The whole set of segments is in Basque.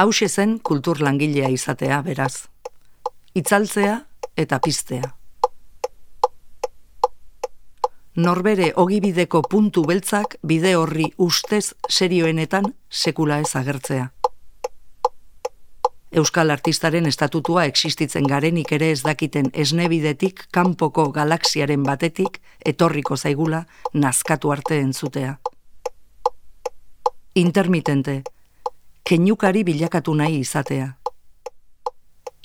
Hauxe zen kultur langilea izatea beraz. Itzaltzea eta piztea. Norbere ogibideko puntu beltzak bide horri ustez serioenetan sekula ez agertzea. Euskal artistaren estatutua existitzen garenik ere ez dakiten esnebidetik kanpoko galaxiaren batetik etorriko zaigula nazkatu arte entzutea. Intermitente, keinukari bilakatu nahi izatea.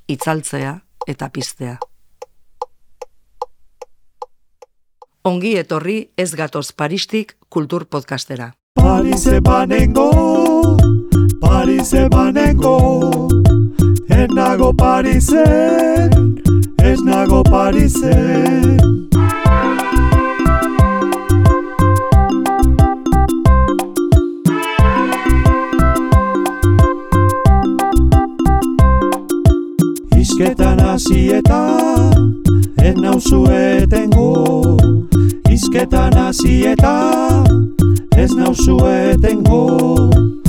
Itzaltzea eta piztea. Ongi etorri ez gatoz Paristik kultur podcastera. Parise banengo, Parise banengo, ez nago Parisen, ez nago Parisen. Isketan hasietan, ez nauzuetengo, Izketan hasi eta ez nauzuetengo Gole,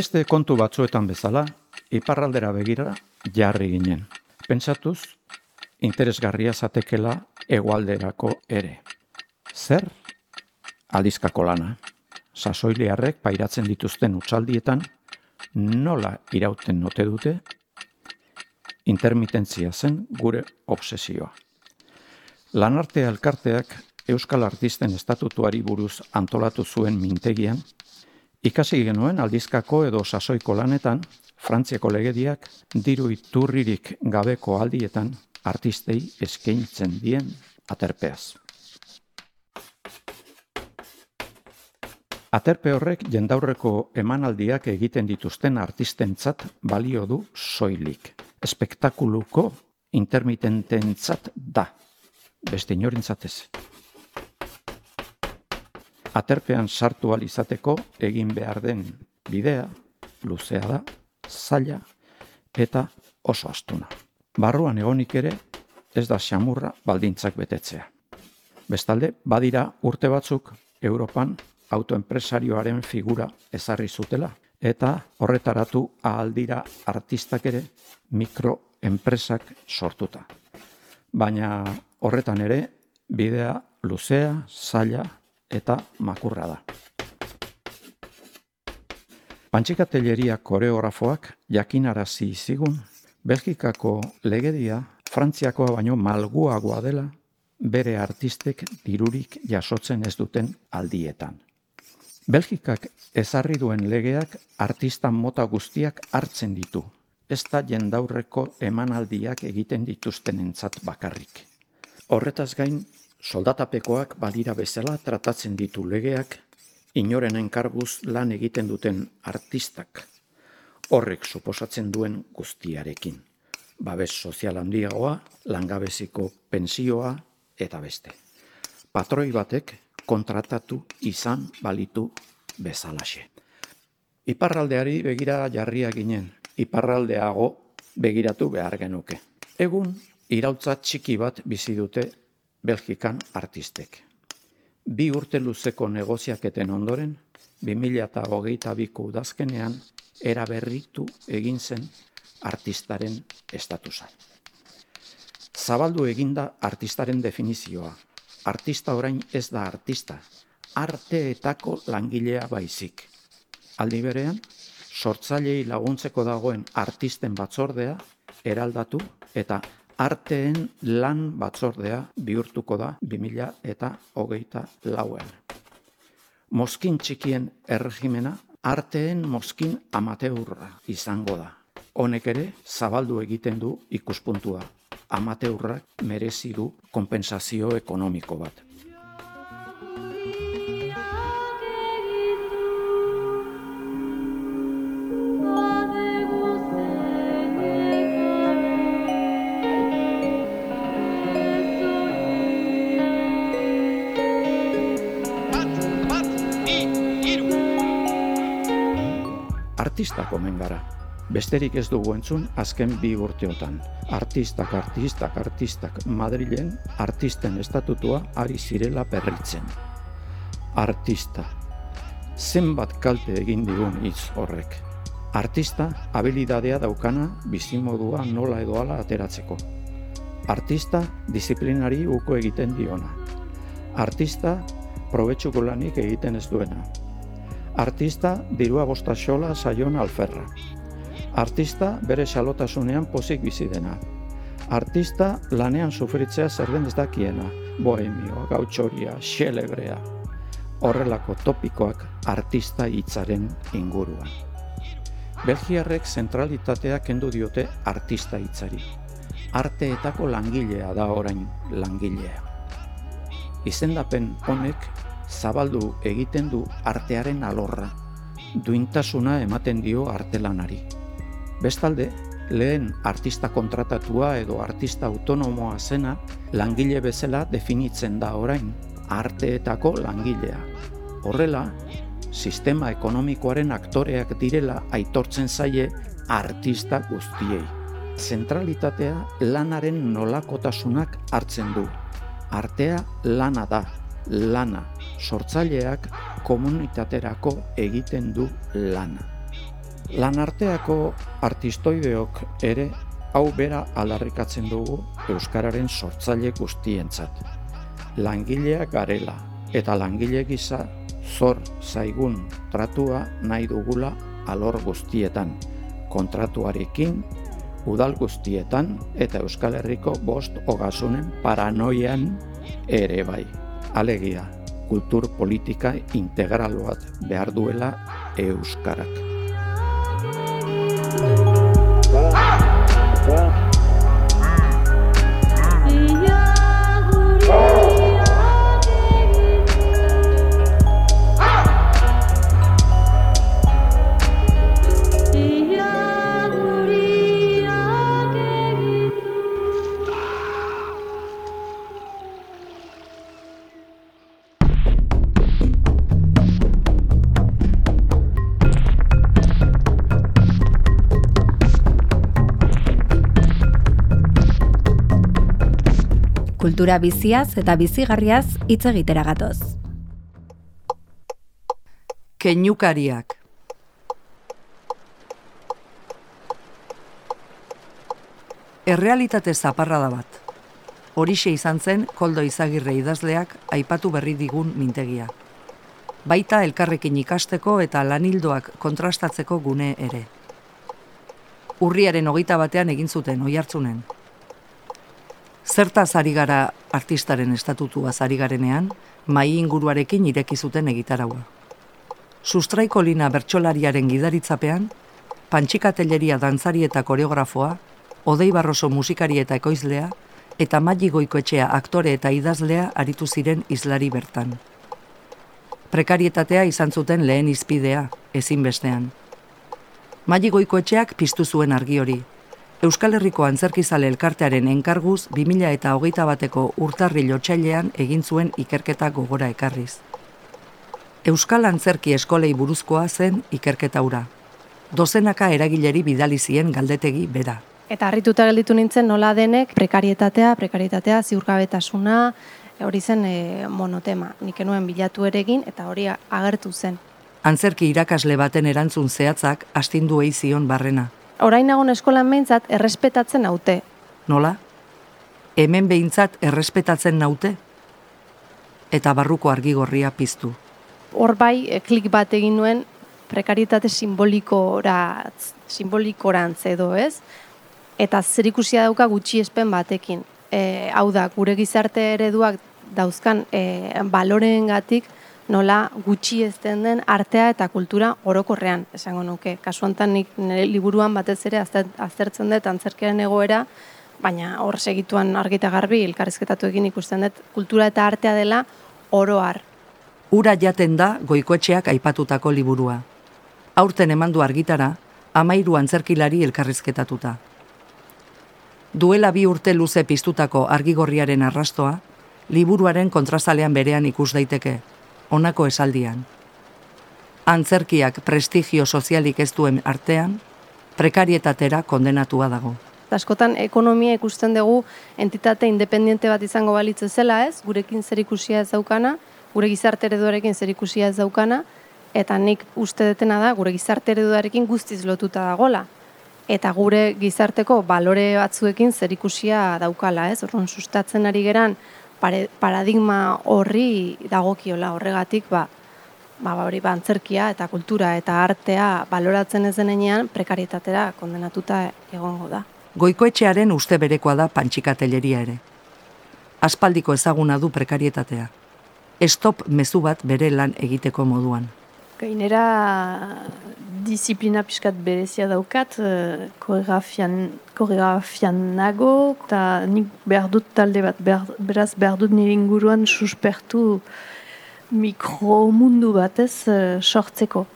Beste kontu batzuetan bezala, iparraldera begira jarri ginen. Pentsatuz, interesgarria zatekela egualderako ere. Zer? Aldizkako lana. Sasoiliarrek pairatzen dituzten utxaldietan, nola irauten note dute? Intermitentzia zen gure obsesioa. Lanarte elkarteak Euskal Artisten Estatutuari buruz antolatu zuen mintegian, Ikasi genuen aldizkako edo sasoiko lanetan, Frantziako legediak diru iturririk gabeko aldietan artistei eskaintzen dien aterpeaz. Aterpe horrek jendaurreko emanaldiak egiten dituzten artistentzat balio du soilik. Espektakuluko intermitententzat da. Beste inorintzat ez aterpean sartu al izateko egin behar den bidea luzea da, zaila eta oso astuna. Barruan egonik ere ez da xamurra baldintzak betetzea. Bestalde, badira urte batzuk Europan autoenpresarioaren figura ezarri zutela eta horretaratu ahaldira artistak ere mikroenpresak sortuta. Baina horretan ere bidea luzea, zaila eta makurra da. Pantxikatelleria koreografoak jakinarazi zigun, Belgikako legedia Frantziakoa baino malguagoa dela bere artistek dirurik jasotzen ez duten aldietan. Belgikak ezarri duen legeak artista mota guztiak hartzen ditu, ez da jendaurreko emanaldiak egiten dituzten entzat bakarrik. Horretaz gain, soldatapekoak badira bezala tratatzen ditu legeak, inoren enkarguz lan egiten duten artistak, horrek suposatzen duen guztiarekin. Babes sozial handiagoa, langabeziko pensioa eta beste. Patroi batek kontratatu izan balitu bezalaxe. Iparraldeari begira jarria ginen, iparraldeago begiratu behar genuke. Egun, irautza txiki bat bizi dute Belgikan artistek. Bi urte luzeko negoziaketen ondoren, 2008 biko udazkenean, eraberritu egin zen artistaren estatusa. Zabaldu eginda artistaren definizioa. Artista orain ez da artista, arteetako langilea baizik. Aldi berean, sortzailei laguntzeko dagoen artisten batzordea eraldatu eta arteen lan batzordea bihurtuko da 2000 eta hogeita lauen. Moskin txikien erregimena arteen moskin amateurra izango da. Honek ere zabaldu egiten du ikuspuntua. Amateurrak merezi du konpensazio ekonomiko bat. Artistak omen gara. Besterik ez dugu entzun azken bi urteotan. Artistak, artistak, artistak Madrilen artisten estatutua ari zirela berritzen. Artista. Zenbat kalte egin digun hitz horrek. Artista habilidadea daukana bizimodua nola edo ala ateratzeko. Artista disiplinari uko egiten diona. Artista probetxuko lanik egiten ez duena. Artista dirua bostaxola saion alferra. Artista bere xalotasunean pozik bizi dena. Artista lanean sufritzea zer den ez dakiena. Bohemio, gautxoria, xelebrea. Horrelako topikoak artista hitzaren inguruan. Belgiarrek zentralitatea kendu diote artista hitzari. Arteetako langilea da orain langilea. Izendapen honek zabaldu egiten du artearen alorra, duintasuna ematen dio artelanari. Bestalde, lehen artista kontratatua edo artista autonomoa zena langile bezala definitzen da orain, arteetako langilea. Horrela, sistema ekonomikoaren aktoreak direla aitortzen zaie artista guztiei. Zentralitatea lanaren nolakotasunak hartzen du. Artea lana da, lana. Sortzaileak komunitaterako egiten du lana. Lanarteako artistoideok ere hau bera alarrikatzen dugu Euskararen sortzaile guztientzat. Langileak garela eta langile gisa zor zaigun tratua nahi dugula alor guztietan, kontratuarekin, udal guztietan eta Euskal Herriko bost hogasunen paranoian ere bai alegia kultur politika integral bat behar duela euskarak. Kultura biziaz eta bizigarriaz hitz egitera gatoz. Kenyukariak Errealitate zaparra da bat. Horixe izan zen koldo izagirre idazleak aipatu berri digun mintegia. Baita elkarrekin ikasteko eta lanildoak kontrastatzeko gune ere. Urriaren hogeita batean egin zuten oi hartzunen, Zertaz ari gara artistaren estatutua ari garenean, mai inguruarekin ireki zuten egitaraua. Sustraiko lina bertsolariaren gidaritzapean, pantxikateleria dantzari eta koreografoa, odei barroso musikari eta ekoizlea, eta magi goikoetxea aktore eta idazlea aritu ziren izlari bertan. Prekarietatea izan zuten lehen izpidea, ezinbestean. Magi goikoetxeak piztu zuen argi hori, Euskal Herriko Antzerkizale Elkartearen enkarguz 2000 eta hogeita bateko urtarri lotxailean egin zuen ikerketa gogora ekarriz. Euskal Antzerki Eskolei buruzkoa zen ikerketa ura. Dozenaka eragileri bidali zien galdetegi bera. Eta harrituta gelditu nintzen nola denek prekarietatea, prekarietatea, ziurkabetasuna, hori zen e, monotema. Nik enuen bilatu ere egin eta hori agertu zen. Antzerki irakasle baten erantzun zehatzak astindu zion barrena orain nagon eskolan behintzat errespetatzen naute. Nola? Hemen behintzat errespetatzen naute? Eta barruko argigorria piztu. Hor bai, e, klik bat egin nuen prekarietate simbolikora, simbolikorantz edo ez. eta zer ikusia dauka gutxiespen batekin. E, hau da, gure gizarte ereduak dauzkan e, baloreengatik nola gutxi ezten den artea eta kultura orokorrean, esango nuke. Kasu honetan nik nire liburuan batez ere azter- aztertzen dut antzerkiaren egoera, baina hor segituan argita garbi elkarrizketatu egin ikusten dut kultura eta artea dela oroar. Ura jaten da goikoetxeak aipatutako liburua. Aurten emandu argitara, amairu antzerkilari elkarrizketatuta. Duela bi urte luze piztutako argigorriaren arrastoa, liburuaren kontrazalean berean ikus daiteke, honako esaldian. Antzerkiak prestigio sozialik ez duen artean, prekarietatera kondenatua dago. Askotan ekonomia ikusten dugu entitate independiente bat izango balitz zela ez, gurekin zer ikusia ez daukana, gure gizarte ereduarekin zer ikusia ez daukana, eta nik uste detena da gure gizarte ereduarekin guztiz lotuta dagola. Eta gure gizarteko balore batzuekin zer ikusia daukala ez, orduan sustatzen ari geran pare, paradigma horri dagokiola horregatik, ba, ba, ba, hori ba, antzerkia eta kultura eta artea baloratzen ez denean prekarietatera kondenatuta egongo da. Goikoetxearen uste berekoa da pantxikateleria ere. Aspaldiko ezaguna du prekarietatea. Estop mezu bat bere lan egiteko moduan. Gainera, disiplina pixkat berezia daukat, eh, koreografian, koreografian nago, eta nik behar dut talde bat, behar, beraz behar dut nire inguruan suspertu mikromundu batez eh, sortzeko.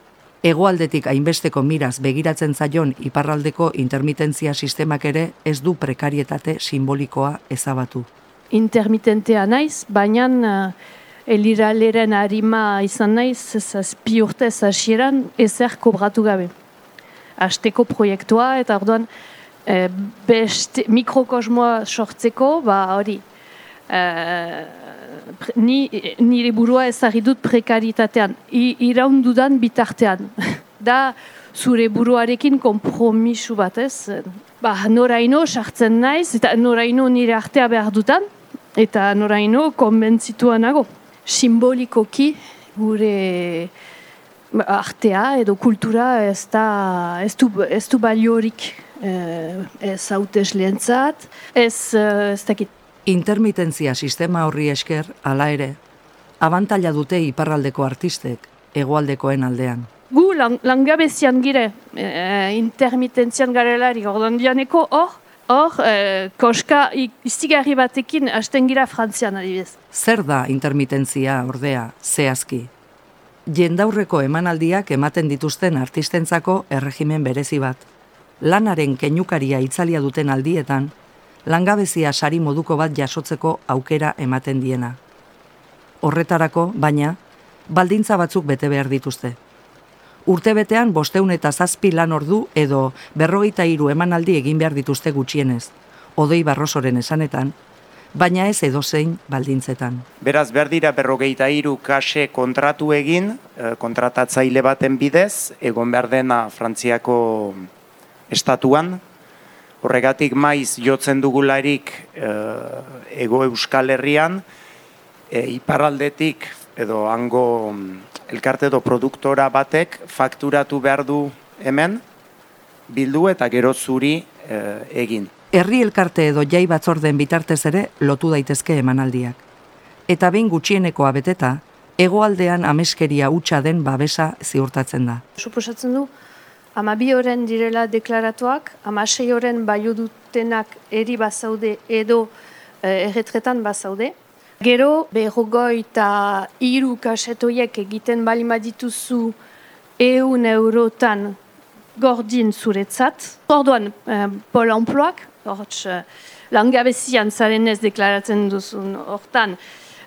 Hegoaldetik hainbesteko miraz begiratzen zaion iparraldeko intermitentzia sistemak ere ez du prekarietate simbolikoa ezabatu. Intermitentea naiz, baina uh, eliraleren harima izan naiz, zazpi urte hasieran ezer kobratu gabe. Azteko proiektua eta orduan eh, beste mikrokosmoa sortzeko, ba hori, pre- ni, nire burua ezagri dut prekaritatean, I, iraundudan bitartean. da zure buruarekin kompromisu bat ez, ba, noraino sartzen naiz, eta noraino nire artea behar dutan, eta noraino konbentzitua nago. Simbolikoki gure artea edo kultura ez, da, ez, du, ez du baliorik eh, ez hauteslentzat, ez, eh, ez dakit, Intermitentzia sistema horri esker, hala ere, abantaila dute iparraldeko artistek, hegoaldekoen aldean. gu lang, langabezian gire, e, intermitentzian garelari, orduan dianeko hor, hor, e, koska i- izigarri batekin hasten gira frantzian adibidez. Zer da intermitentzia ordea zehazki? Jendaurreko emanaldiak ematen dituzten artistentzako erregimen berezi bat. Lanaren keinukaria itzalia duten aldietan, langabezia sari moduko bat jasotzeko aukera ematen diena. Horretarako, baina, baldintza batzuk bete behar dituzte. Urtebetean bosteun eta zazpi lan ordu edo berrogeita hiru emanaldi egin behar dituzte gutxienez, odei barrosoren esanetan, baina ez edozein baldintzetan. Beraz, behar dira berrogeita hiru kase kontratu egin, eh, kontratatzaile baten bidez, egon behar dena Frantziako estatuan. Horregatik maiz jotzen dugularik eh, ego euskal herrian, e, iparraldetik edo hango mm, elkarte edo produktora batek fakturatu behar du hemen, bildu eta gero zuri eh, egin. Herri elkarte edo jai batzorden bitartez ere lotu daitezke emanaldiak. Eta behin gutxienekoa beteta, hegoaldean ameskeria hutsa den babesa ziurtatzen da. Suposatzen du, ama bi horren direla deklaratuak, ama sei horren baio dutenak eri bazaude edo eh, erretretan bazaude. Gero, berrogoi eta hiru kasetoiek egiten bali dituzu eun eurotan gordin zuretzat. Orduan, eh, pol emploak, hortz, eh, langabezian zaren deklaratzen duzun hortan,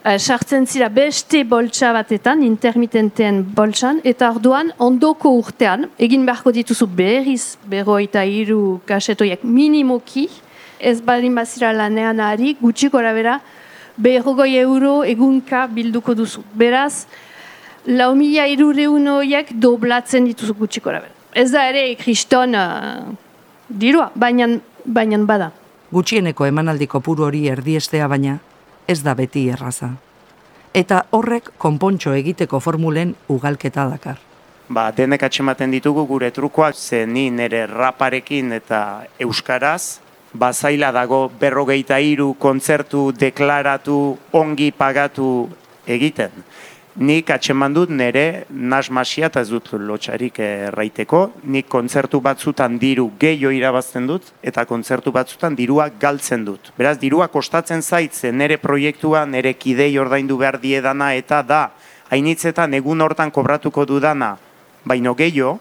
eh, sartzen zira beste boltsa batetan, intermitenteen boltsan, eta orduan ondoko urtean, egin beharko dituzu berriz berroita hiru kasetoiek minimoki, ez baldin bazira lanean ari, gutxiko bera, berrogoi euro egunka bilduko duzu. Beraz, lau mila irureun horiek doblatzen dituzu gutxiko bera. Ez da ere kriston uh, dirua, baina baina bada. Gutxieneko emanaldi kopuru hori erdiestea baina, ez da beti erraza. Eta horrek konpontxo egiteko formulen ugalketa dakar. Ba, denek atxematen ditugu gure trukoak, ze ni nire raparekin eta euskaraz bazaila dago berrogeita hiru kontzertu deklaratu ongi pagatu egiten. Nik atxeman dut nire nasmasia eta ez dut lotxarik erraiteko, nik kontzertu batzutan diru gehiago irabazten dut eta kontzertu batzutan dirua galtzen dut. Beraz, dirua kostatzen zaitzen nire proiektua, nire kidei ordaindu behar diedana eta da, hainitzetan egun hortan kobratuko dudana, baino gehiago,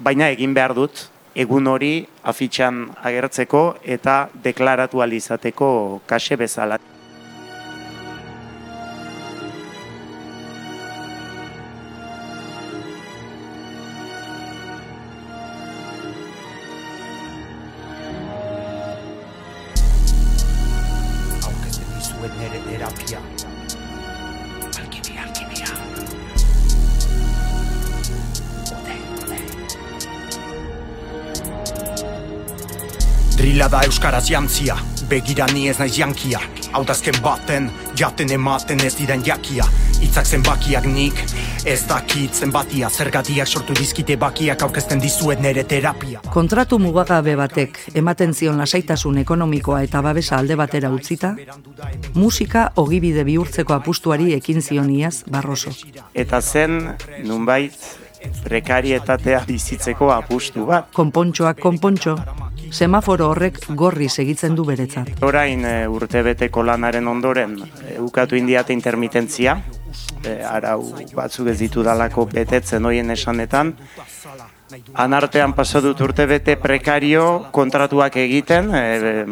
baina egin behar dut, egun hori afitxan agertzeko eta deklaratu alizateko kase bezala. aurkezten dizuet nere terapia. Drila da euskaraz jantzia, begira ni ez naiz jankia. Hautazken baten, jaten ematen ez diren jakia. Itzak zenbakiak nik, ez dakit zenbatia. Zergatiak sortu dizkite bakiak aurkezten dizuet nere terapia. Kontratu mugagabe batek ematen zion lasaitasun ekonomikoa eta babesa alde batera utzita, musika ogibide bihurtzeko apustuari ekin zion iaz Barroso. Eta zen, nunbait, prekarietatea bizitzeko apustu bat. Konpontxoak konpontxo, semaforo horrek gorri segitzen du beretzat. Orain e, urtebeteko lanaren ondoren e, ukatu indiate intermitentzia, e, arau batzuk ez ditu dalako betetzen hoien esanetan. Anartean pasa dut urtebete prekario kontratuak egiten, e,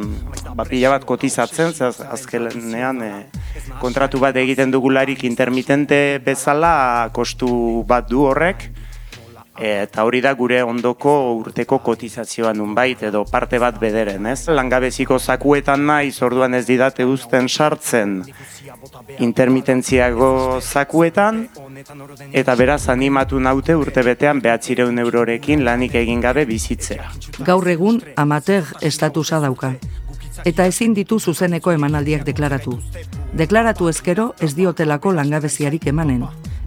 ba, pila bat kotizatzen, ze az- azkenean e, kontratu bat egiten dugularik intermitente bezala kostu bat du horrek, Eta hori da gure ondoko urteko kotizazioa nunbait edo parte bat bederen, ez? Langabeziko zakuetan naiz, orduan ez didate uzten sartzen intermitentziago zakuetan, eta beraz animatu naute urtebetean behatzireun eurorekin lanik egin gabe bizitzea. Gaur egun amateur estatusa dauka. Eta ezin ditu zuzeneko emanaldiak deklaratu. Deklaratu ezkero ez diotelako langabeziarik emanen.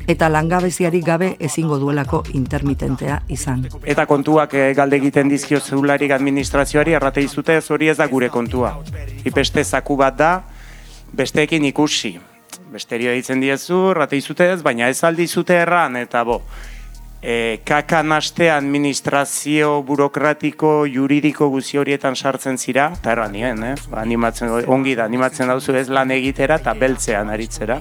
Eta langabeziarik gabe ezingo duelako intermitentea izan. Eta kontuak eh, galde egiten dizkio zeularik administrazioari, errate dizute ez hori ez da gure kontua. Ipeste zaku bat da, besteekin ikusi. Besterio ditzen diezu, errate dizute ez, baina ez aldizute erran, eta bo, e, kakan aste administrazio burokratiko, juridiko guzi horietan sartzen zira, eta erran nien, eh? Ba, animatzen, ongi da, animatzen dauzu ez lan egitera eta beltzean aritzera.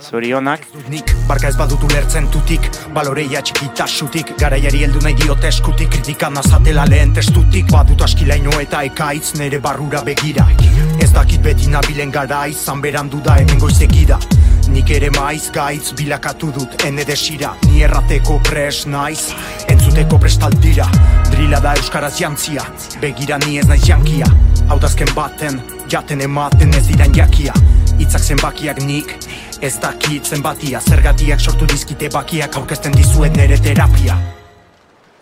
Zorionak. Nik barka ez badut ulertzen tutik Baloreia txikitasutik Garaiari heldu nahi diote eskutik Kritikan azatela lehen testutik Badut askilaino eta ekaitz nere barrura begira Ez dakit beti nabilen gara izan berandu da hemen goizegira Nik ere maiz gaitz bilakatu dut ene desira. Ni errateko pres naiz Entzuteko prestaldira Drila da euskaraz jantzia Begira ni ez naiz jankia. Hautazken baten, jaten ematen ez diran jakia. Itzak zenbakiak nik, ez dakit zenbatia. Zergatiak sortu dizkite bakiak aurkezten dizuet nere terapia.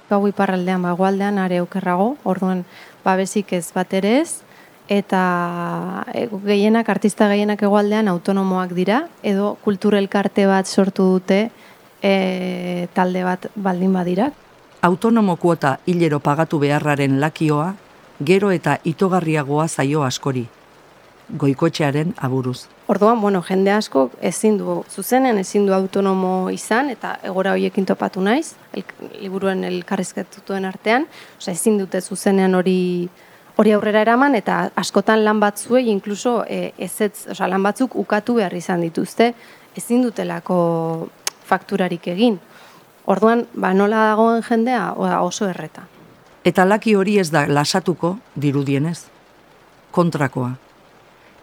Gau iparraldean, bagoaldean, are okerrago, orduan babesik ez bat ere ez, eta e, gehienak, artista gehienak egoaldean autonomoak dira, edo kulturelkarte bat sortu dute e, talde bat baldin badira. Autonomo kuota hilero pagatu beharraren lakioa, gero eta itogarriagoa zaio askori. Goikoetxearen aburuz. Orduan, bueno, jende asko ezin du zuzenen, ezin du autonomo izan, eta egora horiekin topatu naiz, el, liburuen elkarrizketutuen artean, osea, ezin dute zuzenean hori hori aurrera eraman, eta askotan lan batzuei, inkluso e, ezetz, osea, lan batzuk ukatu behar izan dituzte, ezin dutelako fakturarik egin. Orduan, ba, nola dagoen jendea, oso erreta. Eta laki hori ez da lasatuko, dirudienez. Kontrakoa.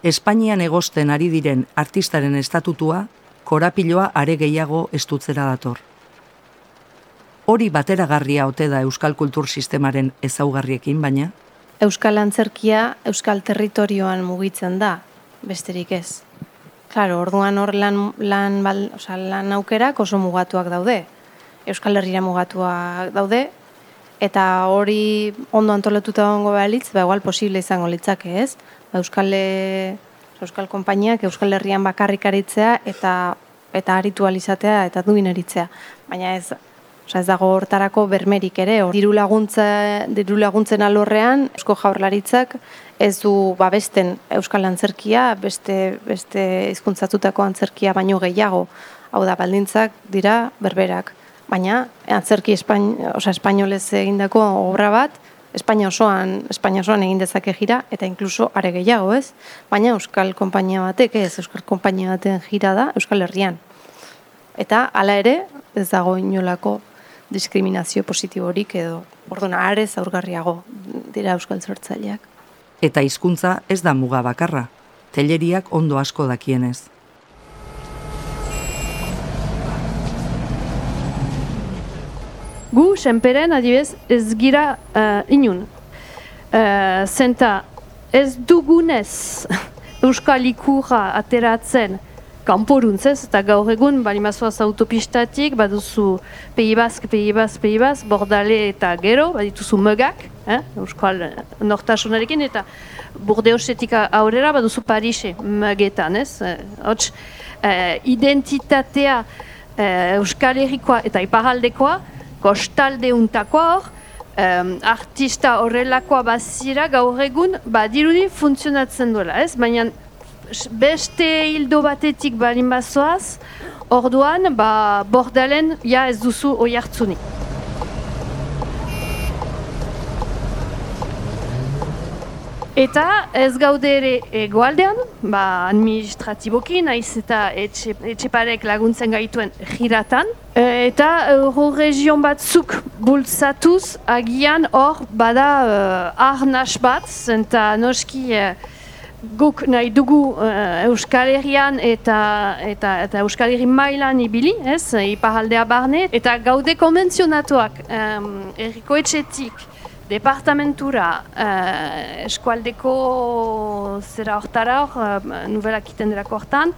Espainian egosten ari diren artistaren estatutua, korapiloa are gehiago estutzera dator. Hori bateragarria ote da euskal kultur sistemaren ezaugarriekin, baina Euskal antzerkia Euskal territorioan mugitzen da, besterik ez. Claro, orduan hor lan, lan, bal, oza, lan aukerak oso mugatuak daude. Euskal Herrira mugatuak daude, eta hori ondo antolatuta gongo behalitz, ba, igual posible izango litzake ez. Ba, Euskal, e, Euskal konpainiak Euskal Herrian bakarrik aritzea eta eta aritu alizatea eta duin eritzea. Baina ez, Osa ez dago hortarako bermerik ere, hor diru laguntza diru laguntzen alorrean Eusko Jaurlaritzak ez du babesten euskal antzerkia, beste beste hizkuntzatutako antzerkia baino gehiago. Hau da baldintzak dira berberak, baina antzerki espain, osea espainolez egindako obra bat Espainia osoan, Espainia osoan egin dezake gira eta inkluso are gehiago, ez? Baina euskal konpainia batek ez, euskal konpainia baten gira da Euskal Herrian. Eta hala ere, ez dago inolako diskriminazio positiborik edo orduan are zaurgarriago dira euskal sortzaileak. Eta hizkuntza ez da muga bakarra, telleriak ondo asko dakienez. Gu, senperen, adibez, ez gira uh, inun. Uh, zenta, ez dugunez Euskal Ikurra ateratzen kanporuntz ez, eta gaur egun, bali mazoaz autopistatik, baduzu Pei Bask, Pei Bask, Pei Bask, Bordale eta gero, badituzu mögak, eh? Euskal nortasunarekin, eta Burdeosetik aurrera baduzu Parise mögetan, ez? Hots, eh, identitatea eh, Euskal Herrikoa eta Iparaldekoa, kostalde untakoa hor, um, artista horrelakoa bazira gaur egun, ba, dirudi funtzionatzen duela, ez? Baina beste hildo batetik balin bazoaz, orduan, ba, bordalen, ja ez duzu oi hartzunik. Eta ez gaude ere egoaldean, ba, administratiboki, naiz eta etxe, etxeparek laguntzen gaituen jiratan. E, eta euroregion batzuk bultzatuz, agian hor bada uh, arnas bat, zenta noski uh, guk nahi dugu uh, Euskal Herrian eta, eta, eta Euskal Herri mailan ibili, ez, iparaldea barne, eta gaude konvenzionatuak um, erriko etxetik, departamentura uh, eskualdeko zera hortara hor, uh, nubelak iten derako hortan,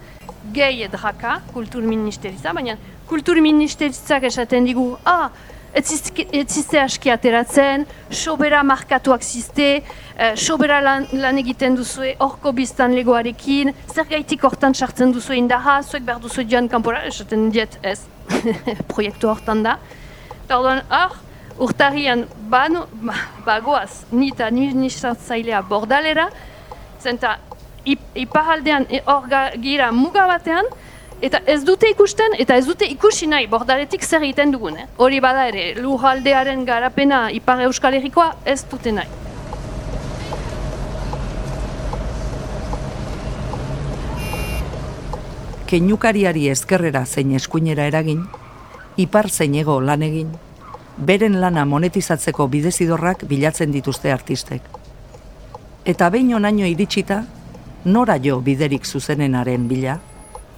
gehi edraka, kultur ministeritza, baina kultur ministeritzak esaten digu, ah, ez ziste aski ateratzen, sobera markatuak ziste, uh, sobera lan, lan egiten duzue horko biztan legoarekin, zer gaitik hortan sartzen duzue indaha, zuek behar duzue joan kanpora, esaten diet ez, proiektu hortan da. Eta hor, urtarrian bano, bagoaz, nita administratzailea bordalera, zenta iparaldean hor gira muga batean, eta ez dute ikusten, eta ez dute ikusi nahi bordaletik zer egiten dugun. Eh? Hori bada ere, lujaldearen garapena ipar euskal herrikoa ez dute nahi. Keinukariari ezkerrera zein eskuinera eragin, ipar zein ego lan egin, beren lana monetizatzeko bidezidorrak bilatzen dituzte artistek. Eta behin onaino iritsita, nora jo biderik zuzenenaren bila?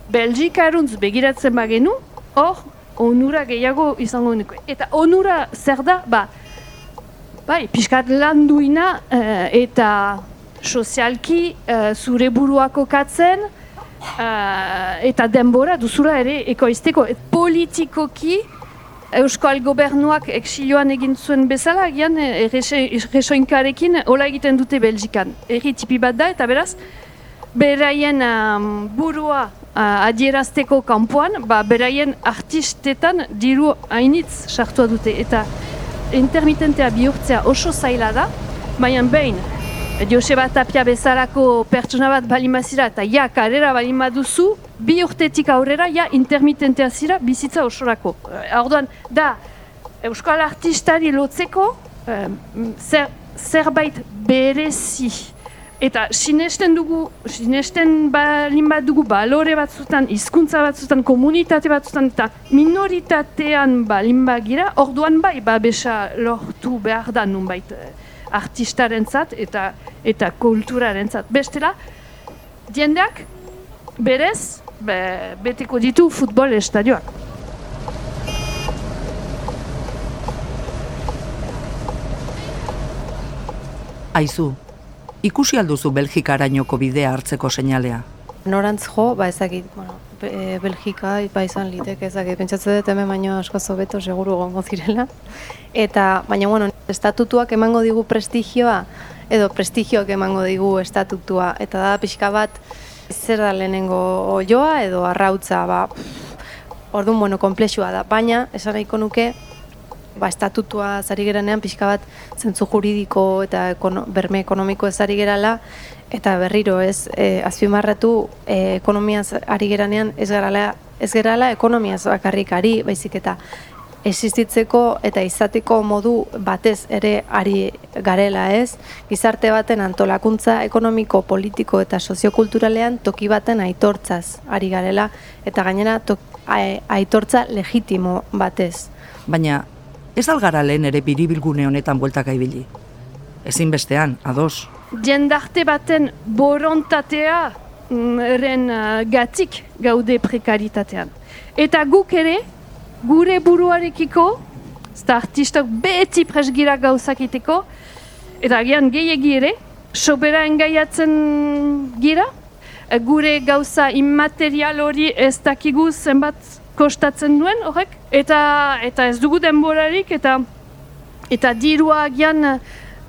Belgika eruntz begiratzen bagenu, hor, onura gehiago izango niko. Eta onura zer da, ba, bai, pixkat lan duina eh, eta sozialki uh, zure buruako katzen, eh, eta denbora duzura ere ekoizteko. Et politikoki, Euskal gobernuak exiloan egin zuen bezala, gian erresoinkarekin hola egiten dute Belgikan. Erri tipi bat da, eta beraz, beraien um, burua uh, adierazteko kanpoan, ba, beraien artistetan diru hainitz sartua dute. Eta intermitentea bihurtzea oso zaila da, baina behin, Joseba Tapia bezalako pertsona bat balimazira eta ja karera balimaduzu, bi urtetik aurrera ja intermitentea zira bizitza osorako. Eh, orduan, da, Euskal Artistari lotzeko eh, zer, zerbait berezi. Eta sinesten dugu, sinesten balin bat dugu balore batzutan, hizkuntza batzutan, komunitate batzutan, eta minoritatean balin bagira, orduan bai, babesa lortu behar da nunbait eh, artistarentzat eta eta kulturarentzat. Bestela, diendeak berez be, beteko ditu futbol estadioak. Aizu, ikusi alduzu Belgika arañoko bidea hartzeko seinalea. Norantz jo, ba ezagit, bueno, e, Belgika ba izan litek ezagit, pentsatzen dut hemen baino asko zobeto seguru gongo zirela. Eta, baina, bueno, estatutuak emango digu prestigioa, edo prestigioak emango digu estatutua, eta da pixka bat, zer da lehenengo oioa edo arrautza, ba, orduan, bueno, komplexua da, baina, esan nahiko nuke, ba, estatutua zari geranean pixka bat zentzu juridiko eta ekono, berme ekonomiko ez ari gerala, eta berriro ez e, azpimarratu e, ekonomiaz ari geranean ez gerala, ez gerala ekonomiaz bakarrik ari, baizik eta existitzeko eta izateko modu batez ere ari garela ez, gizarte baten antolakuntza ekonomiko, politiko eta soziokulturalean toki baten aitortzaz ari garela, eta gainera tok, aitortza legitimo batez. Baina, ez algara lehen ere biribilgune honetan bueltaka ibili. Ezin bestean, ados. Jendarte baten borontatea mm, eren uh, gatik gaude prekaritatean. Eta guk ere, gure buruarekiko, eta artistak beti presgira gauzakiteko, eta agian gehiagi ere, sobera engaiatzen gira, gure gauza immaterial hori ez dakigu zenbat kostatzen duen horrek, eta eta ez dugu denborarik, eta eta dirua agian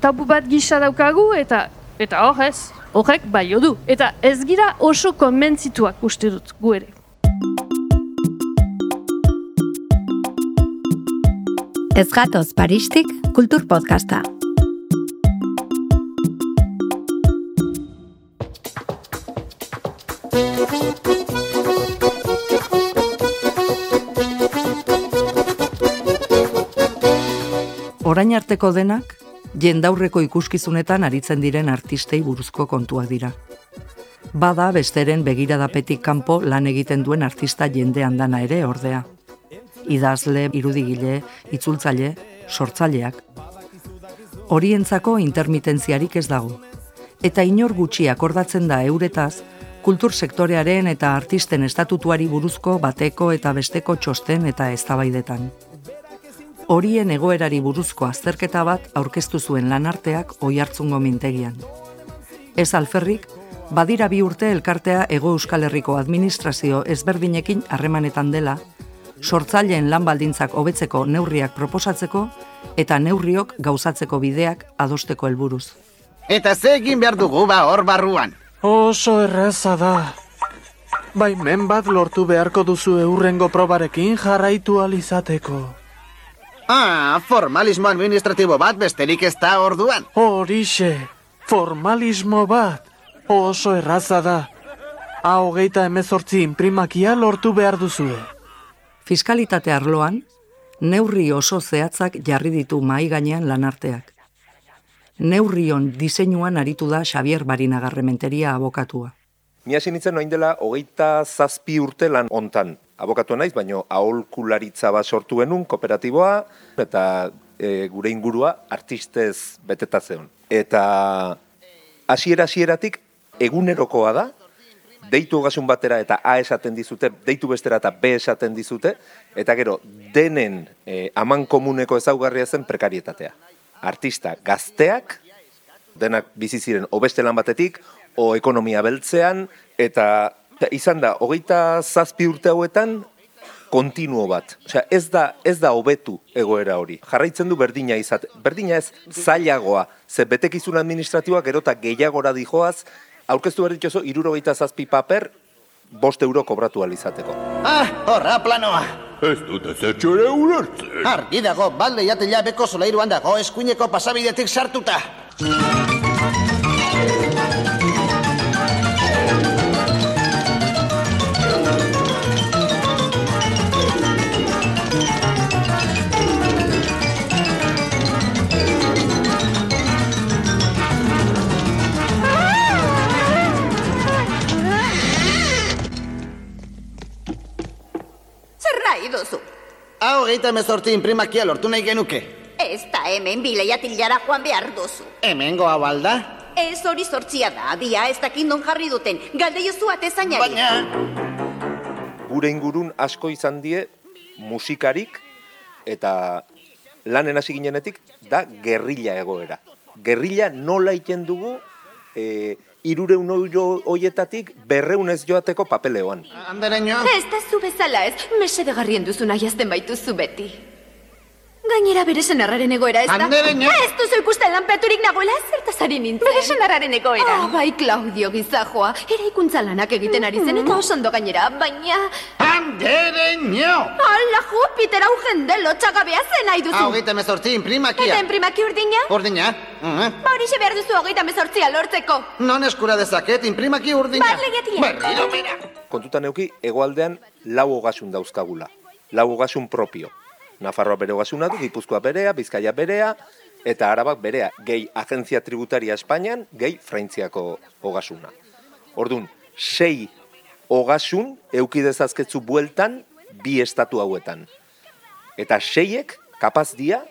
tabu bat gisa daukagu, eta eta horrez, horrek bai du. Eta ez gira oso konbentzituak uste dut gu ere. Ez gatoz Paristik Kultur Podcasta. Orain arteko denak, jendaurreko ikuskizunetan aritzen diren artistei buruzko kontuak dira. Bada besteren begiradapetik kanpo lan egiten duen artista jendean dana ere ordea. Idazle, irudigile, itzultzaile, sortzaileak. Horientzako intermitentziarik ez dago. Eta inor gutxi akordatzen da euretaz, kultur sektorearen eta artisten estatutuari buruzko bateko eta besteko txosten eta eztabaidetan. Horien egoerari buruzko azterketa bat aurkeztu zuen lanarteak oihartzungo mintegian. Ez alferrik, badira bi urte elkartea Ego Euskal Herriko administrazio ezberdinekin harremanetan dela, sortzaileen lan baldintzak hobetzeko neurriak proposatzeko eta neurriok gauzatzeko bideak adosteko helburuz. Eta ze egin behar dugu ba hor barruan? Oso erraza da. Baimen bat lortu beharko duzu eurrengo probarekin jarraitu alizateko. Ah, formalismo administratibo bat besterik ez da orduan. Horixe, formalismo bat. Oso erraza da. Ha hogeita emezortzi imprimakia lortu behar duzue. Fiskalitate arloan, neurri oso zehatzak jarri ditu mai gainean lanarteak. Neurrion diseinuan aritu da Xavier Barinagarrementeria abokatua. Ni hasi nintzen noin dela hogeita zazpi urte lan hontan. Abokatua naiz, baino aholkularitza bat sortu genuen kooperatiboa eta e, gure ingurua artistez beteta zeon. Eta hasiera hasieratik egunerokoa da, deitu ogasun batera eta A esaten dizute, deitu bestera eta B esaten dizute, eta gero denen e, aman komuneko ezaugarria zen prekarietatea. Artista gazteak, denak bizi ziren obeste lan batetik, o ekonomia beltzean, eta izan da, hogeita zazpi urte hauetan, kontinuo bat. Osea, ez da ez da hobetu egoera hori. Jarraitzen du berdina izate. Berdina ez zailagoa. Ze betekizun administratiboak erota gehiagora dijoaz, aurkeztu behar dituzo, irurogeita zazpi paper, bost euro kobratu alizateko. Ah, horra planoa. Ez dut ez etxore ulertzen. Argi dago, balde jatela beko solairuan dago eskuineko pasabidetik sartuta. Hau gehieta emezortzi imprimakia lortu nahi genuke. Ez da hemen bileiatilara joan behar duzu. Hemen goa balda? Ez hori sortzia da, dia ez dakin non jarri duten. Galde jozu atezainari. Baina... Gure ingurun asko izan die musikarik eta lanen hasi ginenetik da gerrilla egoera. Gerrilla nola iten dugu e, irureun euro hoietatik berreun ez joateko papeleoan. Andereño? Ez da zu bezala ez, mesedegarrien duzu nahi azten baituzu beti. Gainera bere senarraren egoera ez da? Andereño. Ez duzu ikusten lanpeturik nagoela zertazari nintzen. Bere senarraren egoera. Ah, bai, Claudio gizajoa. Eraikuntza lanak egiten ari zen eta oso ondo gainera, baina... Andereño! Ala, Jupiter, hau jende lotxagabea zen nahi duzu. Ah, hogeita mezortzi, imprimakia. Eta imprimaki urdina? Urdina? Uh Ba horixe behar duzu hogeita mezortzia lortzeko. Non eskura dezaket, imprimaki urdina. Ba, legetia. Berriro, mira. Kontutan euki, hegoaldean lau ogasun dauzkagula. Lau ogasun propio. Nafarroa bere ogasuna du, Gipuzkoa berea, Bizkaia berea, eta Arabak berea, gehi agentzia tributaria Espainian, gehi Fraintziako ogasuna. Ordun, sei ogasun euki dezazketzu bueltan bi estatu hauetan. Eta seiek kapaz dia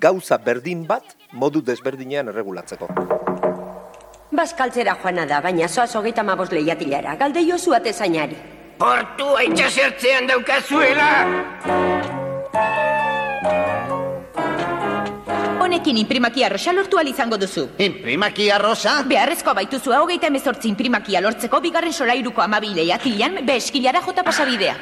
gauza berdin bat modu desberdinean erregulatzeko. Baskaltzera joana da, baina zoaz hogeita mabos lehiatilara. Galde jozu atezainari. Portua itxasertzean daukazuela! Honekin imprimakia rosa lortu izango duzu. Imprimakia rosa? Beharrezkoa baituzu hogeita emezortzi imprimakia lortzeko bigarren solairuko amabi lehiatilan beskilara jota pasabidea.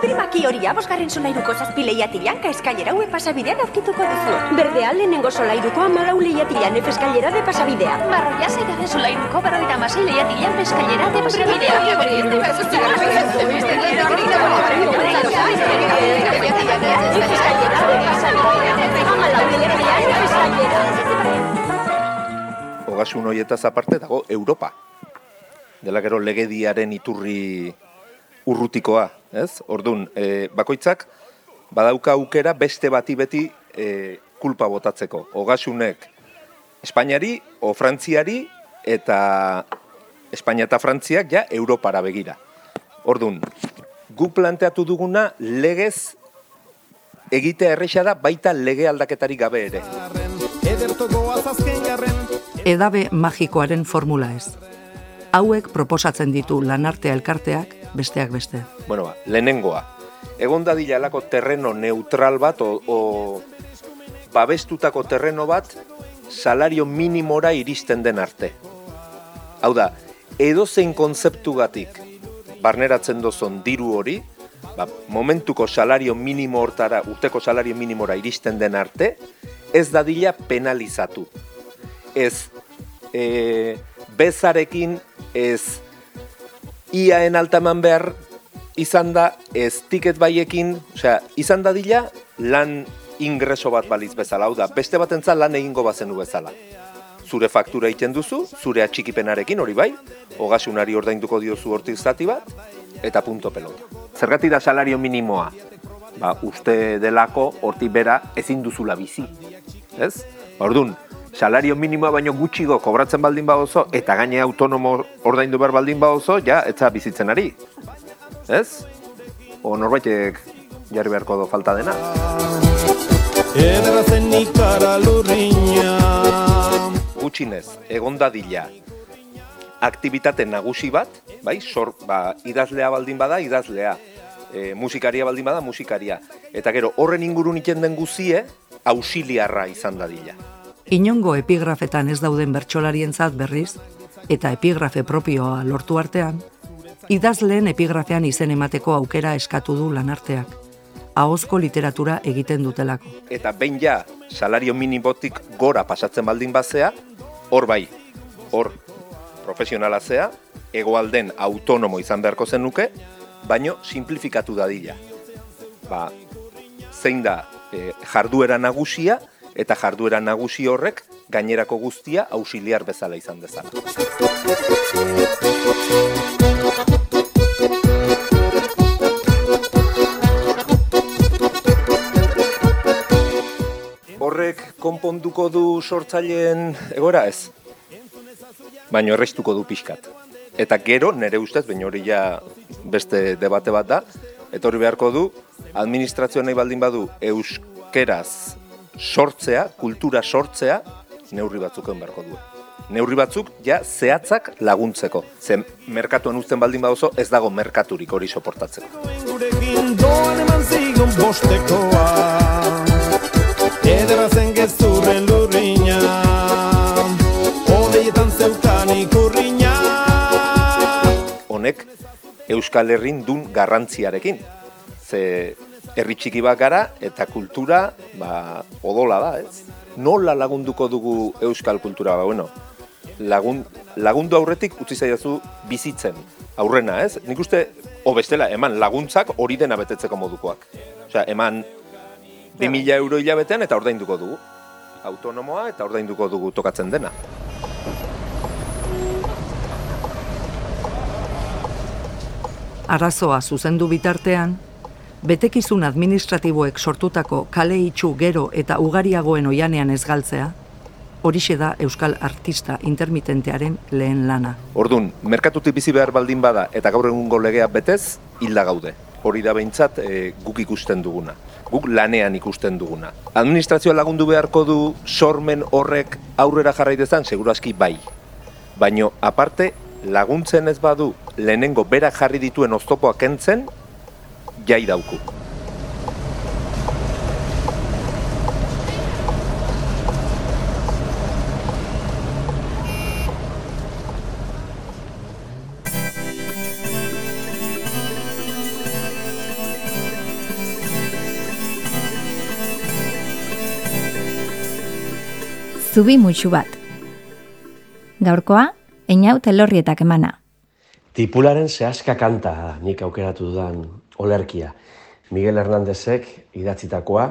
Imprimaki hori abosgarren solairuko zazpi lehiatilan ka eskailera ue pasabidean aurkituko duzu. Berdea lehenengo solairuko amalau lehiatilan efe eskailera de pasabidea. Marroia zeigarren solairuko berroita amasei lehiatilan peskailera de pasabidea. Ogasun horietaz aparte dago Europa. Dela gero legediaren iturri urrutikoa, ez? Ordun, e, bakoitzak badauka aukera beste bati beti e, kulpa botatzeko. Ogasunek Espainiari o Frantziari eta Espainia eta Frantziak ja Europara begira. Ordun, gu planteatu duguna legez egitea erresa da baita lege aldaketarik gabe ere. Edabe magikoaren formula ez. Hauek proposatzen ditu lanartea elkarteak besteak beste. Bueno, ba, lehenengoa. Egon dadila alako terreno neutral bat o, o babestutako terreno bat salario minimora iristen den arte. Hau da, edozein konzeptugatik barneratzen dozon diru hori, ba, momentuko salario minimo hortara, urteko salario minimora iristen den arte, ez dadila penalizatu. Ez e, bezarekin, ez iaen altaman behar izan da, ez tiket baiekin, osea, izan dadila lan ingreso bat baliz bezala, hau da, beste batentza lan egingo bazenu bezala. Zure faktura egiten duzu, zure atxikipenarekin hori bai, ogasunari ordainduko diozu hortik zati bat, eta punto pelota. Zergati da salario minimoa? Ba, uste delako hortik bera ezin duzula bizi. Ez? Ordun, salario minimoa baino gutxigo kobratzen baldin badozo, eta gaine autonomo ordaindu behar baldin badozo, ja, etza bizitzen ari. Ez? O norbaitek jarri beharko do falta dena. Ederra zen ikara lurriña Gutxinez, egon dadila aktibitate nagusi bat, bai, sor, ba, idazlea baldin bada, idazlea. E, musikaria baldin bada, musikaria. Eta gero, horren ingurun iten den guzie, ausiliarra izan dadila. Inongo epigrafetan ez dauden bertsolarientzat berriz, eta epigrafe propioa lortu artean, idazleen epigrafean izen emateko aukera eskatu du lanarteak ahozko literatura egiten dutelako. Eta behin ja, salario minimotik gora pasatzen baldin bazea, hor bai, hor profesionala zea, egoalden autonomo izan beharko zenuke, baino simplifikatu dadila. Ba, zein da e, jarduera nagusia, eta jarduera nagusi horrek gainerako guztia ausiliar bezala izan dezala. Horrek konponduko du sortzaileen egoera ez? Baino errestuko du pixkat. Eta gero, nire ustez, baina hori ja beste debate bat da, etorri beharko du, administrazioa nahi baldin badu euskeraz sortzea, kultura sortzea, neurri batzuk egon beharko du. Neurri batzuk ja zehatzak laguntzeko. Zen merkatuan uzten baldin badozo ez dago merkaturik hori soportatzeko. Gurekin doan eman zigun bostekoa Ederra zen gezurren lurriña Odeietan zeukan ikurriña Honek Euskal Herrin dun garrantziarekin. Ze herri txiki bat gara eta kultura ba, odola da, ez? Nola lagunduko dugu euskal kultura? Ba, bueno, lagun, lagundu aurretik utzi zaiazu bizitzen aurrena, ez? Nik uste, o bestela, eman laguntzak hori dena betetzeko modukoak. Osea, eman 2000 euro hilabetean eta ordainduko dugu. Autonomoa eta ordainduko dugu tokatzen dena. Arazoa zuzendu bitartean, betekizun administratiboek sortutako kale itxu gero eta ugariagoen oianean ez galtzea, horixe da Euskal Artista Intermitentearen lehen lana. Ordun, merkatutik bizi behar baldin bada eta gaur egungo legea betez, hilda gaude. Hori da behintzat e, guk ikusten duguna. Guk lanean ikusten duguna. Administrazioa lagundu beharko du sormen horrek aurrera jarrai dezan, seguraski bai. Baino, aparte, laguntzen ez badu lehenengo berak jarri dituen oztopoak kentzen, jai dauku. Zubi mutxu bat. Gaurkoa, einau telorrietak emana. Tipularen zehazka kanta nik aukeratu dudan olerkia. Miguel Hernandezek idatzitakoa,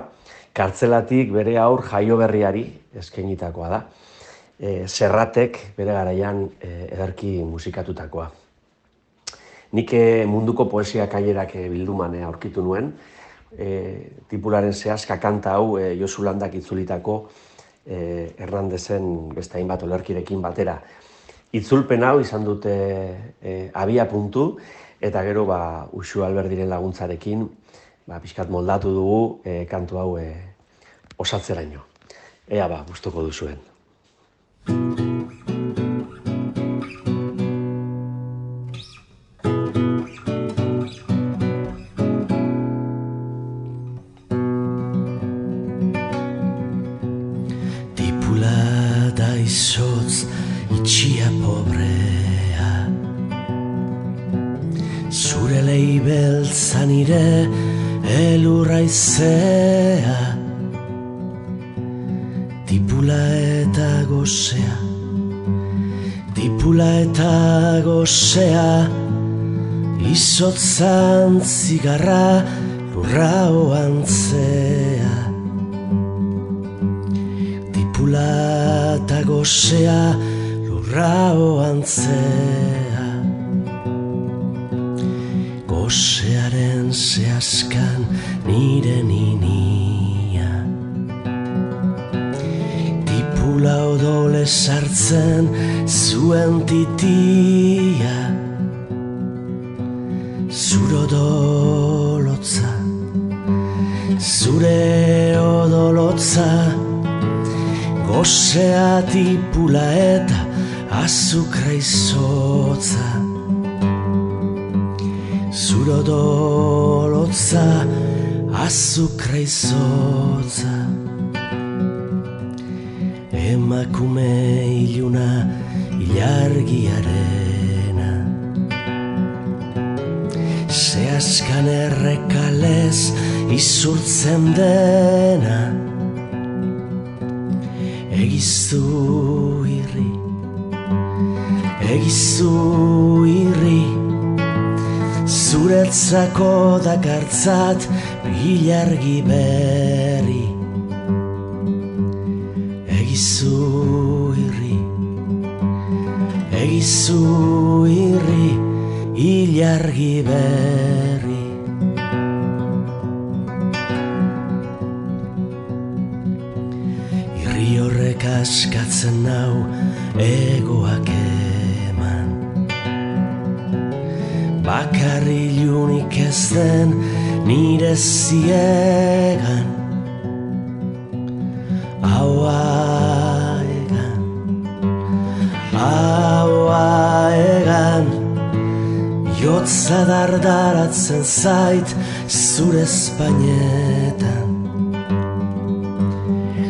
kartzelatik bere aur jaio berriari eskenitakoa da. E, Serratek bere garaian e, ederki musikatutakoa. Nik e, munduko poesia kailerak e, bilduman e, aurkitu nuen, e, tipularen zehazka kanta hau e, Josu Landak itzulitako e, Hernandezen beste hainbat olerkirekin batera. Itzulpen hau izan dute e, abia puntu, eta gero ba, Uxu Alberdiren laguntzarekin ba, pixkat moldatu dugu e, kantu hau e, osatzeraino. Ea ba, gustoko duzuen. Zigarra lurra oantzea Tipula eta gozea lurra oantzea Gozearen zehazkan nire ninia. Tipula odole sartzen zuen titia. Zure Zure odolotza. Gozea tipula eta azukra izotza. Zure odolotza azukra izotza. Emakume iluna ilargiarena. Zehazkan errekalez izurtzen dena Egiztu irri, egiztu irri. Zuretzako dakartzat bilargi berri Egizu irri, egizu irri, ilargi berri askatzen nau egoak eman. Bakarri ilunik ez den nire ziegan. Aua egan, aua egan. Jotza dardaratzen zait zure espainetan.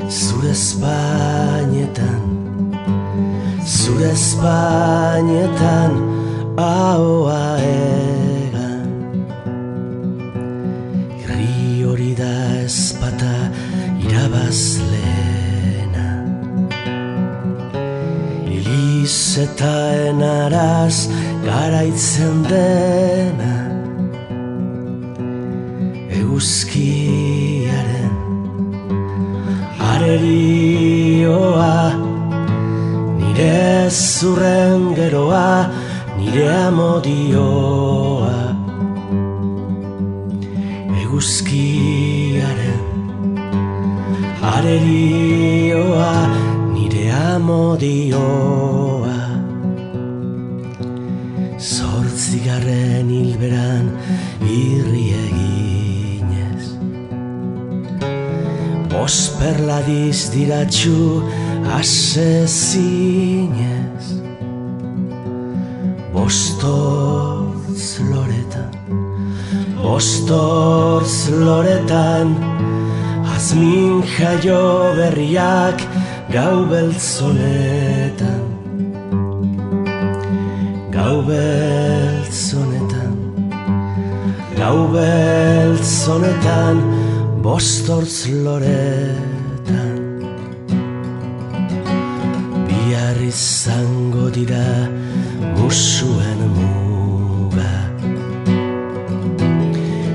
Zure espainetan, zure espainetan Aua egan. Herri hori da ezpata irabazleena Iliz eta enaraz garaitzen dena. Eguzkiaren arerioa Nire zurren geroa, nire amodioa. Eguzkiaren arerioa, nire amodioa. Zortzigarren hilberan irri eginez. Osperladiz diratxu asezinez Bostortz loretan. Bostortz loretan. Azmin jaio berriak gau beltzonetan Gau beltzonetan Gau beltzonetan Bostortz loretan Bihar izango dira musuen muga.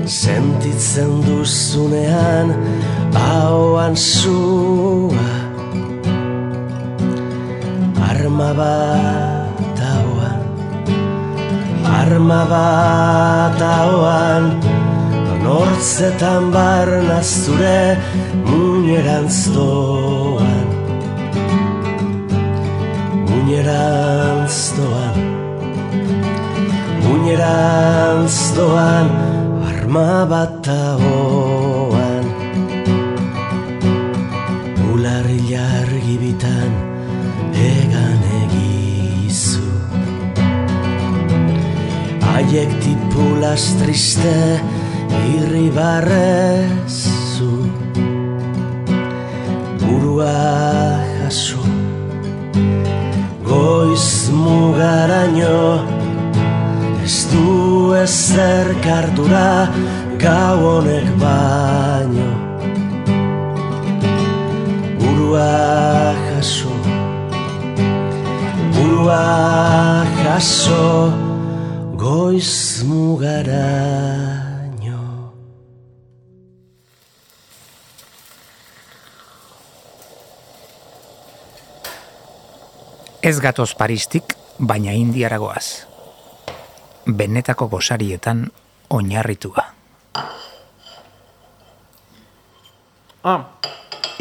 Sentitzen duzunean ahoan sua. Arma bat ahoan Arma bat ahoan. Nortzetan barna zure muñerantz doan Muñerantz doan Arma bat ahoan. Ular ilargi bitan egan egizu. Haiek tipulas triste irribarrezu Burua jaso Goiz mugaraino Ez du ezer kardura gau honek baino. Burua jaso Burua jaso Goiz mugaraino Ez gatoz Paristik, baina indiaragoaz. Benetako gosarietan oinarritua. Ah,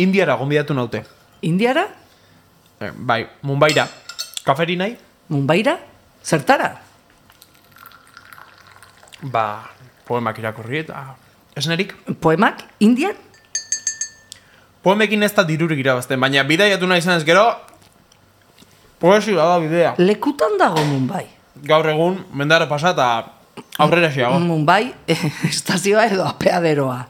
Indiara gonbidatu naute. Indiara? Eh, bai, Mumbaira. Kaferi nahi? Mumbaira? Zertara? Ba, poemak irakurri eta... Esnerik? Poemak? Indian? Poemekin ez da dirurik irabazten, baina bidaiatu nahi izanez gero... Poesia da bidea. Lekutan dago Mumbai. Gaur egun, mendara pasa eta aurrera xeago. Mumbai, estazioa edo apeaderoa.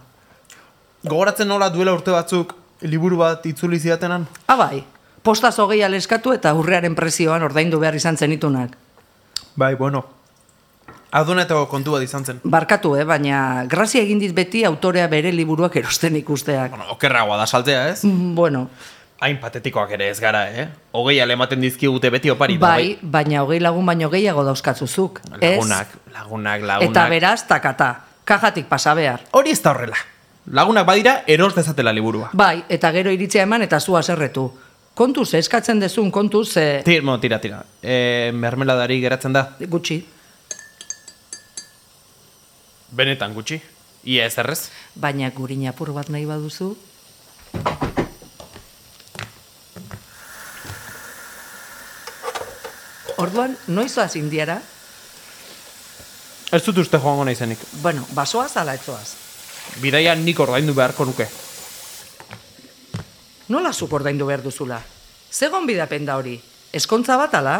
Gogoratzen nola duela urte batzuk liburu bat itzuli zidatenan? Ah, bai. Postaz hogei aleskatu eta urrearen prezioan ordaindu behar izan zenitunak. Bai, bueno. Adunetako kontu bat izan zen. Barkatu, eh? baina grazia egin dit beti autorea bere liburuak erosten ikusteak. Bueno, okerragoa da saltea, ez? Mm, Bueno, Hain patetikoak ere ez gara, eh? Hogei alematen dizkigute beti opari. bai, baina hogei lagun baino gehiago dauzkatzuzuk. Ez? Lagunak, lagunak, lagunak. Eta beraz, takata. Kajatik pasa behar. Hori ez da horrela. Lagunak badira eros dezatela liburua. Bai, eta gero iritzia eman eta zua zerretu. Kontuz, eh, eskatzen dezun kontuz, eh, Tir, bueno, tira, tira. E, mermeladari geratzen da. gutxi. Benetan gutxi. Ia ez errez. Baina gurin apur bat nahi baduzu. Orduan, noizoaz indiara? Ez dut uste joango naizenik. Bueno, basoaz ala etzoaz. Bidaia nik ordaindu beharko nuke. Nola zuk ordaindu behar duzula? Zegon bidapen da hori? Eskontza bat ala?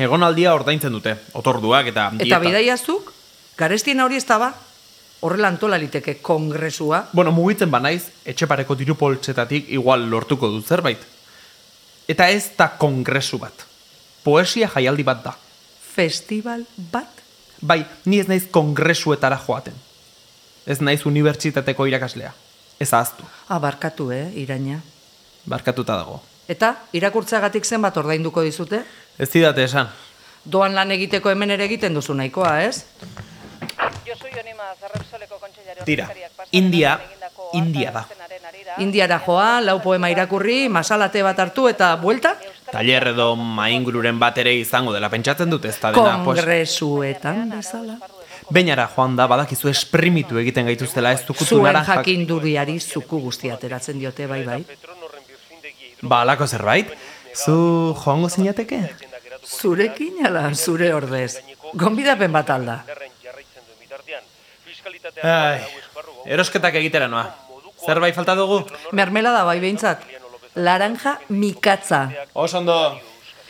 Egonaldia ordaintzen dute, otorduak eta Eta dieta. bidaiazuk? Garestien hori ez ba? Horrela antola liteke kongresua? Bueno, mugitzen banaiz, etxepareko diru poltsetatik igual lortuko dut zerbait. Eta ez da kongresu bat. Poesia jaialdi bat da. Festival bat? Bai, ni ez naiz kongresuetara joaten. Ez naiz unibertsitateko irakaslea. Ez ahaztu. Ah, barkatu, eh, iraina. Barkatuta dago. Eta, irakurtzagatik zenbat ordainduko dizute? Ez didate esan. Doan lan egiteko hemen ere egiten duzu nahikoa, ez? Tira, India, India da. Indiara joa, lau poema irakurri, masalate bat hartu eta buelta? Taller edo maingururen bat ere izango dela pentsatzen dut ez da dena. Kongresuetan bezala. Beinara joan da, badakizu esprimitu egiten gaituztela ez dukutu Zuen jakinduriari zuku guztia ateratzen diote, bai, bai. Ba, alako zerbait. Zu joango zinateke? Zurekin ala, zure ordez. Gonbidapen bat alda. Ai, erosketak egitera noa. Zerbait falta dugu? Mermelada bai behintzat. Laranja mikatza. Oso ondo,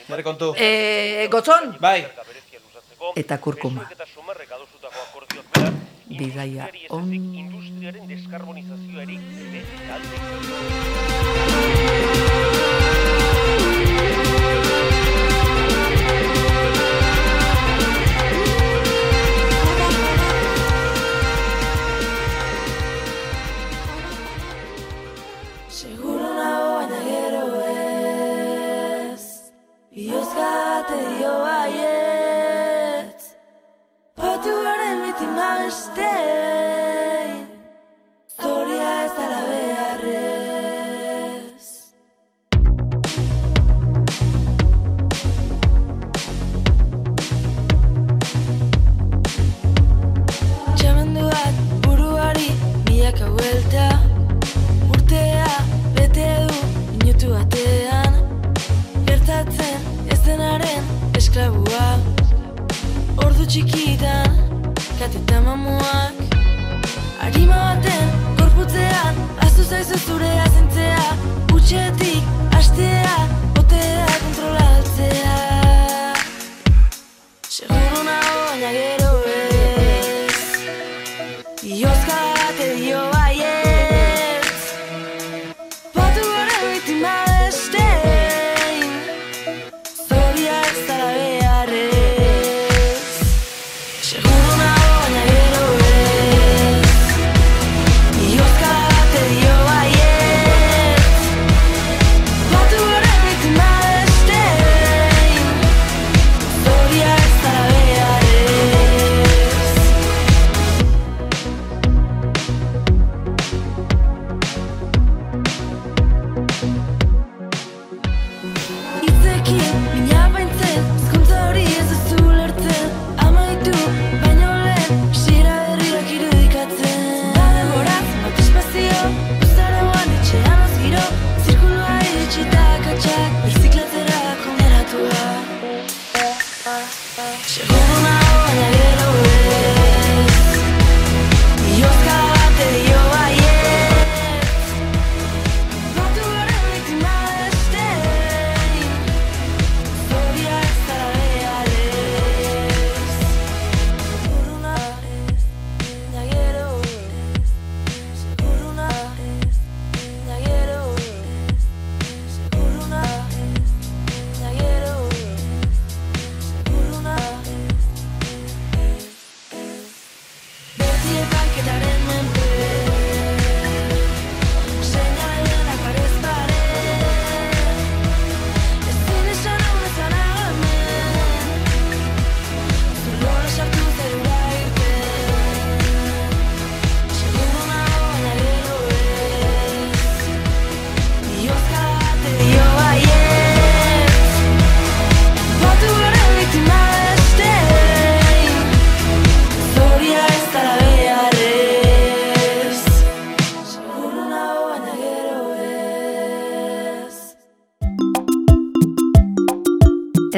nire kontu. E, gotzon? Bai. Eta kurkuma. Bidaia on...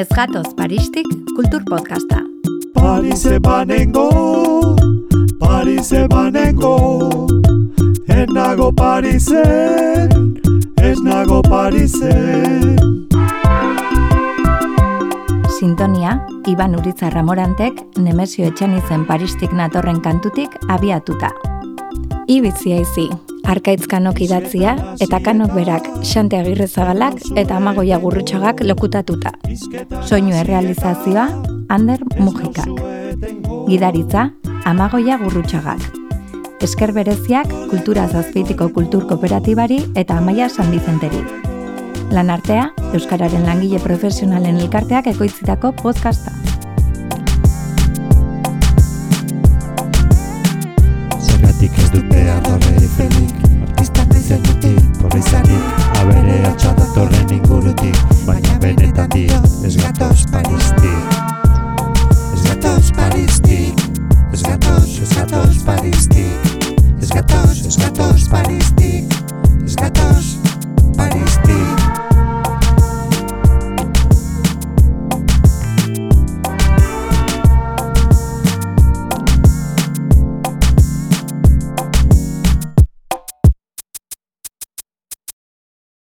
Ez gatoz Paristik kultur podcasta. Parise banengo, Parise banengo Ez nago Parisen, ez nago Parisen Sintonia, Iban Uritza Ramorantek Nemesio Etxanizen Paristik natorren kantutik abiatuta. Ibitzi aizi, Arkaitz kanok idatzia eta kanok berak Xante Agirrezabalak eta Amagoia Gurrutxagak lokutatuta. Soinu errealizazioa Ander Mujikak. Gidaritza Amagoia Gurrutxagak. Esker bereziak Kultura Zazpitiko Kultur Kooperatibari eta Amaia San Vicenteri. Lan artea, Euskararen langile profesionalen elkarteak ekoitzitako podcasta.